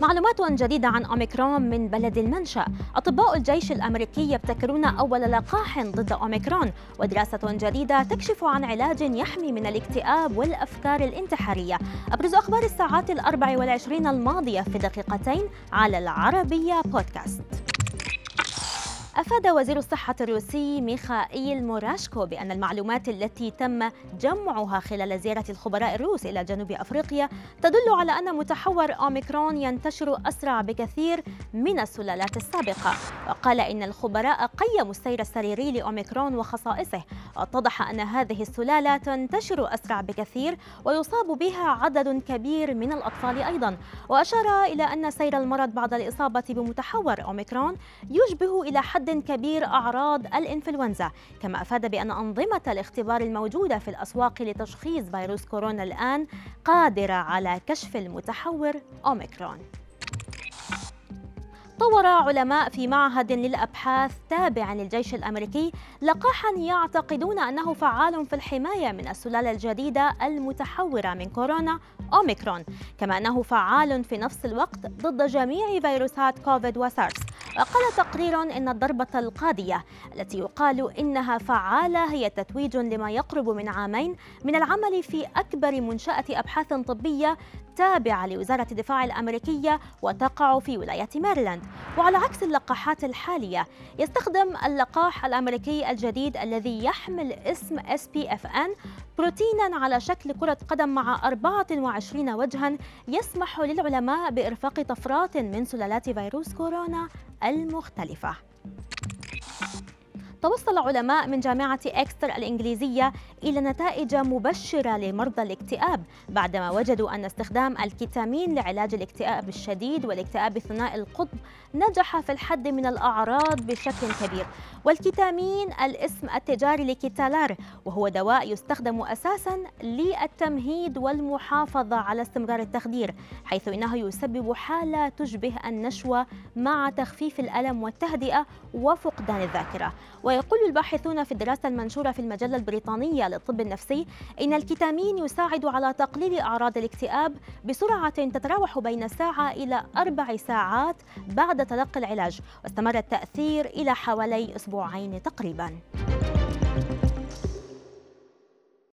معلومات جديدة عن أوميكرون من بلد المنشأ. أطباء الجيش الأمريكي يبتكرون أول لقاح ضد أوميكرون ودراسة جديدة تكشف عن علاج يحمي من الاكتئاب والأفكار الانتحارية. أبرز أخبار الساعات الأربع والعشرين الماضية في دقيقتين على العربية بودكاست. أفاد وزير الصحة الروسي ميخائيل موراشكو بأن المعلومات التي تم جمعها خلال زيارة الخبراء الروس إلى جنوب أفريقيا تدل على أن متحور أوميكرون ينتشر أسرع بكثير من السلالات السابقة. وقال إن الخبراء قيموا السير السريري لأوميكرون وخصائصه. واتضح أن هذه السلالة تنتشر أسرع بكثير ويصاب بها عدد كبير من الأطفال أيضا. وأشار إلى أن سير المرض بعد الإصابة بمتحور أوميكرون يشبه إلى حد كبير أعراض الإنفلونزا كما أفاد بأن أنظمة الاختبار الموجودة في الأسواق لتشخيص فيروس كورونا الآن قادرة على كشف المتحور أوميكرون. طور علماء في معهد للأبحاث تابع للجيش الأمريكي لقاحا يعتقدون أنه فعال في الحماية من السلالة الجديدة المتحورة من كورونا أوميكرون كما أنه فعال في نفس الوقت ضد جميع فيروسات كوفيد وسارس. وقال تقرير إن الضربة القاضية التي يقال إنها فعالة هي تتويج لما يقرب من عامين من العمل في أكبر منشأة أبحاث طبية تابعة لوزارة الدفاع الأمريكية وتقع في ولاية ماريلاند وعلى عكس اللقاحات الحالية يستخدم اللقاح الأمريكي الجديد الذي يحمل اسم SPFN بروتينا على شكل كرة قدم مع 24 وجها يسمح للعلماء بإرفاق طفرات من سلالات فيروس كورونا. المختلفة. توصل علماء من جامعة إكستر الإنجليزية إلى نتائج مبشرة لمرضى الاكتئاب بعدما وجدوا أن استخدام الكيتامين لعلاج الاكتئاب الشديد والاكتئاب ثنائي القطب نجح في الحد من الأعراض بشكل كبير. والكيتامين الاسم التجاري لكيتالار وهو دواء يستخدم أساسا للتمهيد والمحافظة على استمرار التخدير حيث إنه يسبب حالة تشبه النشوة مع تخفيف الألم والتهدئة وفقدان الذاكرة. ويقول الباحثون في الدراسة المنشورة في المجلة البريطانية للطب النفسي إن الكيتامين يساعد على تقليل أعراض الاكتئاب بسرعة تتراوح بين ساعة إلى أربع ساعات بعد تلقي العلاج واستمر التأثير إلى حوالي أسبوعين تقريباً.